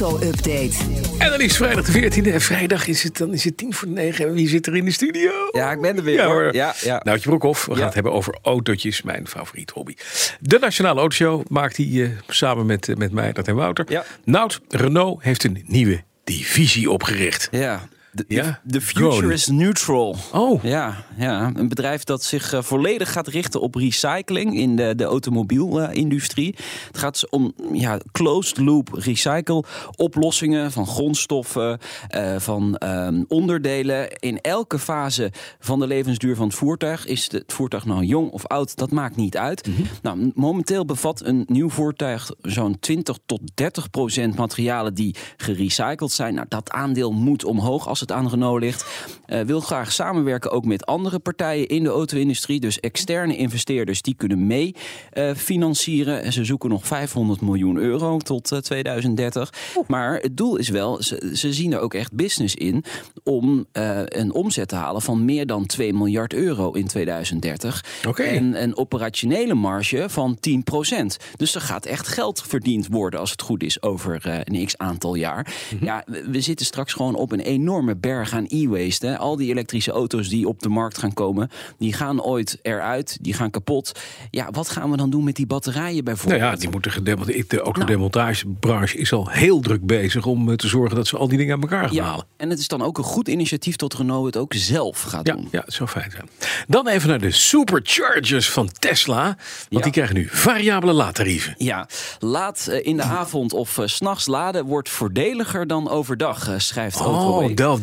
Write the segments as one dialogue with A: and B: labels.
A: Auto-update.
B: En dan is vrijdag de 14e. En vrijdag is het, dan is het tien voor negen. En wie zit er in de studio?
C: Ja, ik ben er weer
B: Ja,
C: hoor. Ja, ja.
B: Noutje Broekhoff. We gaan het hebben over autootjes. Mijn favoriet hobby. De Nationale Autoshow maakt hij eh, samen met, eh, met mij, dat en Wouter.
C: Ja.
B: Nout, Renault heeft een nieuwe divisie opgericht.
C: ja. De,
B: Ja,
C: de future is neutral.
B: Oh,
C: Ja, ja, een bedrijf dat zich eh, volledig gaat richten op recycling in de, de automobielindustrie. het gaat dus om ja, closed loop recycle oplossingen van grondstoffen, eh, van ehm, onderdelen. In elke fase van de levensduur van het voertuig is het voertuig nou jong of oud, dat maakt niet uit. Nou, m- momenteel bevat een nieuw voertuig zo'n 20 tot 30 procent materialen die gerecycled zijn. Nou, dat aandeel moet omhoog als het aan Renault ligt. Eh, wil graag samenwerken ook met andere partijen in de auto-industrie. Dus externe investeerders die kunnen mee eh, financieren. En ze zoeken nog 500 miljoen euro tot eh, 2030. Maar het doel is wel, ze, ze zien er ook echt business in om eh, een omzet te halen van meer dan 2 miljard euro in 2030.
B: Oké.
C: En een operationele marge van 10% Dus er gaat echt geld verdiend worden als het goed is over eh, een x aantal jaar. Ja, we, we zitten straks gewoon op een enorme berg aan e-waste. Al die elektrische auto's die op de markt gaan komen, die gaan ooit eruit, die gaan kapot. Ja, wat gaan we dan doen met die batterijen
B: nou
C: bijvoorbeeld?
B: ja, die moeten gedemonteerd. De autodemontagebranche is al heel druk bezig om eh, te zorgen dat ze al die dingen aan elkaar gaan
C: Ja,
B: halen.
C: en het is dan ook een goed initiatief tot Renault het ook zelf gaat
B: Ja,
C: doen.
B: ja, het zou fijn zijn. Dan even naar de superchargers van Tesla. Want
C: Ja.
B: die krijgen nu variabele laadtarieven.
C: Ja, laat eh, in de avond of eh, 's s'nachts laden wordt voordeliger dan overdag, eh, schrijft.
B: Oh,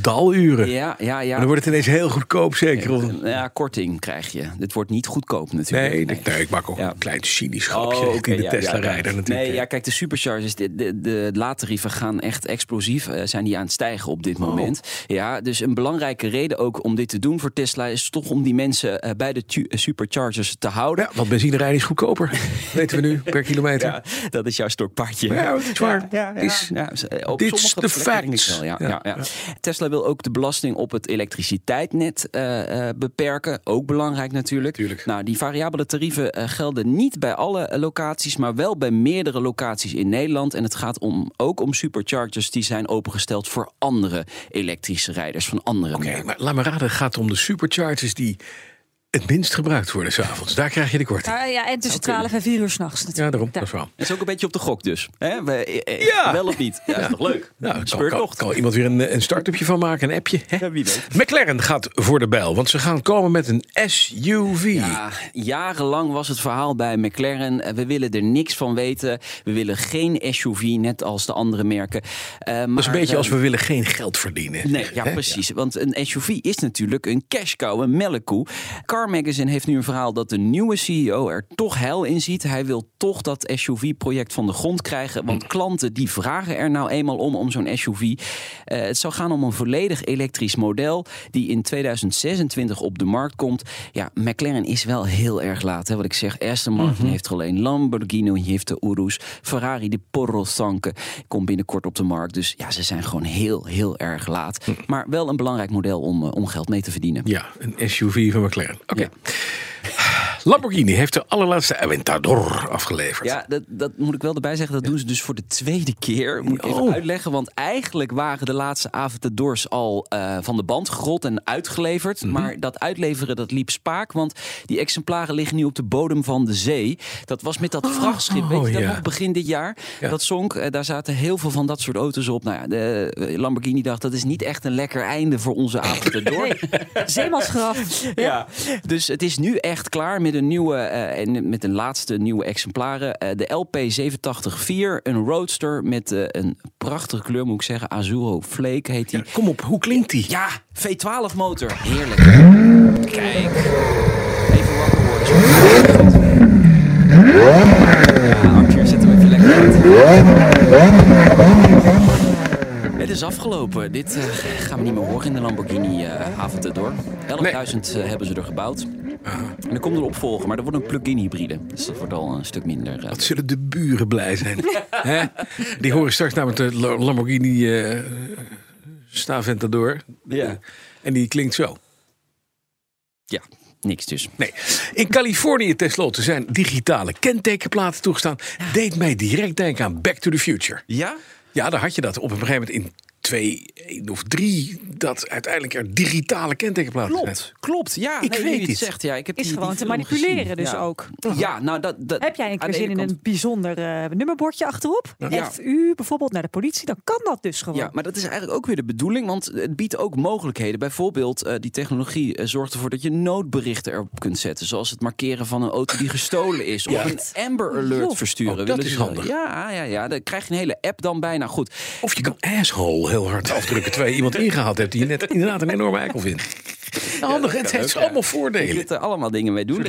B: daluren.
C: Ja, ja, ja.
B: En dan wordt het ineens heel goedkoop, zeker. Of-
C: Nou Ja, korting krijg je. Dit wordt niet goedkoop natuurlijk.
B: Nee, nee. nee, ik maak ook
C: Ja.
B: een klein cynisch grapje
C: Oh, oké,
B: de
C: ja, ja,
B: Tesla-rijder
C: ja.
B: natuurlijk.
C: Nee, ja, kijk, de superchargers, de, de, de laadtarieven gaan echt explosief. eh, zijn die aan het stijgen op
B: Oh.
C: dit moment. Ja, dus een belangrijke reden ook om dit te doen voor Tesla... is toch om die mensen eh, bij de eh, superchargers te houden.
B: Ja, want benzine rijden is goedkoper, weten we nu, per kilometer.
C: Ja, dat is jouw stokpaardje.
B: Ja, dat is waar.
C: Ja, ja,
B: Is-
C: ja. Ja, op
B: Dit is de
C: wel, ja,
B: Ja,
C: ja, ja. Tesla wil ook de belasting op het elektriciteitsnet eh, eh, beperken. Ook belangrijk natuurlijk.
B: Tuurlijk.
C: Nou, die variabele tarieven eh, gelden niet bij alle locaties, maar wel bij meerdere locaties in Nederland. En het gaat om, ook om superchargers die zijn opengesteld voor andere elektrische rijders van andere
B: Oké, maar laat me raden, het gaat om de superchargers die het minst gebruikt worden s'avonds. Daar krijg je de korting.
D: Ja, ja, en tussen 12 en 4 uur s'nachts natuurlijk.
B: Ja, daarom. Dat is wel.
C: Het is ook een beetje op de gok dus. Hè? We, eh, eh,
B: Ja.
C: Wel of niet? Ja, is toch leuk?
B: Nou, kan, kan,
C: Speurtocht.
B: kan iemand weer een, een start-upje van maken, een appje? Hè?
C: Ja, wie weet.
B: McLaren gaat voor de bijl, want ze gaan komen met een SUV.
C: Ja, jarenlang was het verhaal bij McLaren. eh, We willen er niks van weten. We willen geen SUV, net als de andere merken. Eh,
B: dat is een beetje als
C: eh,
B: we willen geen geld verdienen.
C: Nee, ja,
B: Hè?
C: precies. Want een SUV is natuurlijk een cash cow, een melkkoe. Car Magazine heeft nu een verhaal dat de nieuwe CEO er toch heil in ziet. Hij wil toch dat SUV-project van de grond krijgen. Want
B: Hm.
C: klanten die vragen er nou eenmaal om, om zo'n SUV. Eh, het zou gaan om een volledig elektrisch model die in 2026 op de markt komt. Ja, McLaren is wel heel erg laat. Hè, wat ik zeg, Aston Martin
B: Mhm.
C: heeft er alleen. Lamborghini heeft de Urus. Ferrari, de Porro Sanke, komt binnenkort op de markt. Dus ja, ze zijn gewoon heel, heel erg laat.
B: Hm.
C: Maar wel een belangrijk model om, eh, om geld mee te verdienen.
B: Ja, een SUV van McLaren. Oké.
C: Ja.
B: Lamborghini heeft de allerlaatste Aventador afgeleverd.
C: Ja, dat, dat moet ik wel erbij zeggen. Dat doen ze dus voor de tweede keer. Moet ik even
B: Oh.
C: uitleggen. Want eigenlijk waren de laatste Aventadors al eh, van de band gerold en uitgeleverd.
B: Mhm.
C: Maar dat uitleveren, dat liep spaak. Want die exemplaren liggen nu op de bodem van de zee. Dat was met dat vrachtschip, weet je dat
B: ja.
C: nog, begin dit jaar.
B: Ja.
C: Dat zonk. Eh, daar zaten heel veel van dat soort auto's op. Nou ja, de eh, Lamborghini dacht, dat is niet echt een lekker einde voor onze Aventador.
D: Zeemansgraf.
C: Ja, dus het is nu echt klaar met een nieuwe eh, en met een laatste nieuwe exemplaren. Eh, de LP 874, een roadster met eh, een prachtige kleur, moet ik zeggen. Azuro Flake heet die.
B: Ja, kom op, hoe klinkt die?
C: Ja, V12 motor. Heerlijk. Kijk. Even wakker worden. Ja, Arthur, zet hem even lekker uit. Het is afgelopen. Dit eh, gaan we niet meer horen in de Lamborghini eh Aventador. 11.000 eh, hebben ze er gebouwd. En er komt een opvolger, maar dat wordt een plug-in hybride. Dus dat wordt al een stuk minder. eh,
B: Wat zullen de buren blij zijn? Hè? Die horen straks namelijk de La- Lamborghini eh Staventador.
C: Ja.
B: En die klinkt zo.
C: ja, niks dus.
B: Nee. In Californië tenslotte zijn digitale kentekenplaten toegestaan. Deed mij direct denken aan Back to the Future.
C: Ja?
B: Ja, daar had je dat op een gegeven moment in twee of drie... dat uiteindelijk er digitale kentekenplaten zijn.
C: Klopt, klopt. Ja,
B: Ik
C: nee,
B: weet
C: het zegt. Ja, ik heb
D: Is
C: die,
D: gewoon
C: die
D: te manipuleren
C: gezien.
D: dus
C: ja.
D: ook.
C: Ja, nou dat, dat
D: Heb jij een keer zin in
C: kant-
D: een bijzonder eh, nummerbordje achterop?
C: Ja.
D: FU bijvoorbeeld naar de politie, dan kan dat dus gewoon.
C: Ja, maar dat is eigenlijk ook weer de bedoeling, want het biedt ook mogelijkheden. Bijvoorbeeld, eh, die technologie eh, zorgt ervoor dat je noodberichten erop kunt zetten. Zoals het markeren van een auto die gestolen is. Of een Amber Alert
D: Joh.
C: versturen.
B: Oh, dat
C: Willen
B: is handig.
C: Ja, ja, ja, dan krijg je een hele app dan bijna. Goed,
B: Of je kan asshole heel hard afdrukken... terwijl je iemand ingehaald hebt die je net inderdaad een enorme eikel vindt. Handig, het heeft
C: ook,
B: allemaal
C: je
B: voordelen.
C: er allemaal dingen mee doen.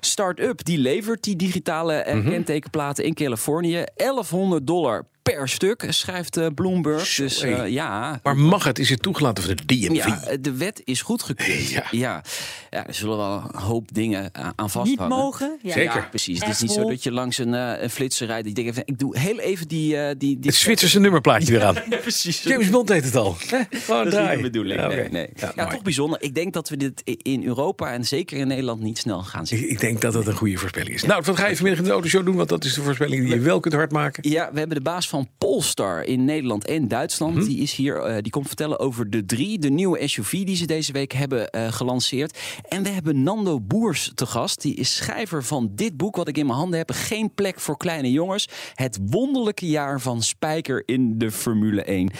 C: Start-up die levert die digitale eh, kentekenplaten in Californië. 1100 dollar per stuk, schrijft eh, Bloomberg. Dus eh, ja,
B: Maar mag het? Is het toegelaten voor de DMV?
C: Ja, eh, de wet is goedgekeurd.
B: Ja.
C: Ja. Ja. er zullen wel een hoop dingen aan aan
D: Niet
C: vasthangen.
D: mogen. Ja.
B: Zeker.
C: Ja, precies. Het is niet zo dat je langs een, eh, een flitser rijdt. Die denkt, even, ik doe heel even die... eh, die, die
B: Het Zwitserse nummerplaatje eraan.
C: precies.
B: James Bond deed het al. Gewoon
C: Dat is niet
B: draaien.
C: de bedoeling. Nee, nee.
B: Ja,
C: toch bijzonder. Ik denk dat we dit in Europa en zeker in Nederland niet snel gaan zien.
B: Ik, ik denk dat dat een goede voorspelling is. Nou, wat ga je vanmiddag in de autoshow doen? Want dat is de voorspelling die je wel kunt hardmaken.
C: Ja, we hebben de baas van Polestar in Nederland en Duitsland.
B: Mhm.
C: Die is hier. eh, die komt vertellen over de drie, de nieuwe SUV die ze deze week hebben eh, gelanceerd. En we hebben Nando Boers te gast. Die is schrijver van dit boek wat ik in mijn handen heb. Geen plek voor kleine jongens. Het wonderlijke jaar van Spijker in de Formule 1.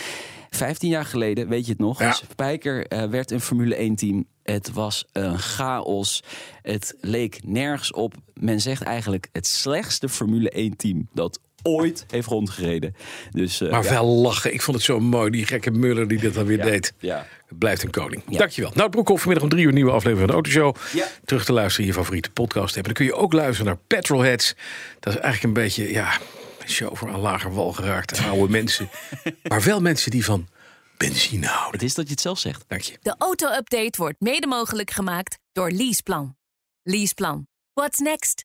C: 15 jaar geleden, weet je het nog?
B: Ja.
C: Spijker eh, werd een Formule 1-team. Het was een chaos. Het leek nergens op. Men zegt eigenlijk het slechtste Formule 1-team dat ooit heeft rondgereden. Dus, eh,
B: Maar
C: ja.
B: wel lachen. Ik vond het zo mooi, die gekke Muller die dat dan weer
C: Ja.
B: deed.
C: Ja.
B: Het blijft een koning.
C: Ja.
B: Dankjewel. Nou, Broekhoff, vanmiddag om drie uur een nieuwe aflevering van de Autoshow.
C: Ja.
B: Terug te luisteren in je favoriete podcast hebben. Dan kun je ook luisteren naar Petrolheads. Dat is eigenlijk een beetje, ja, een show voor aan lager wal geraakte oude mensen. Maar wel mensen die van benzine houden.
C: Het is dat je het zelf zegt.
B: Dank je.
A: De auto-update wordt mede mogelijk gemaakt door Leaseplan. Leaseplan. What's next?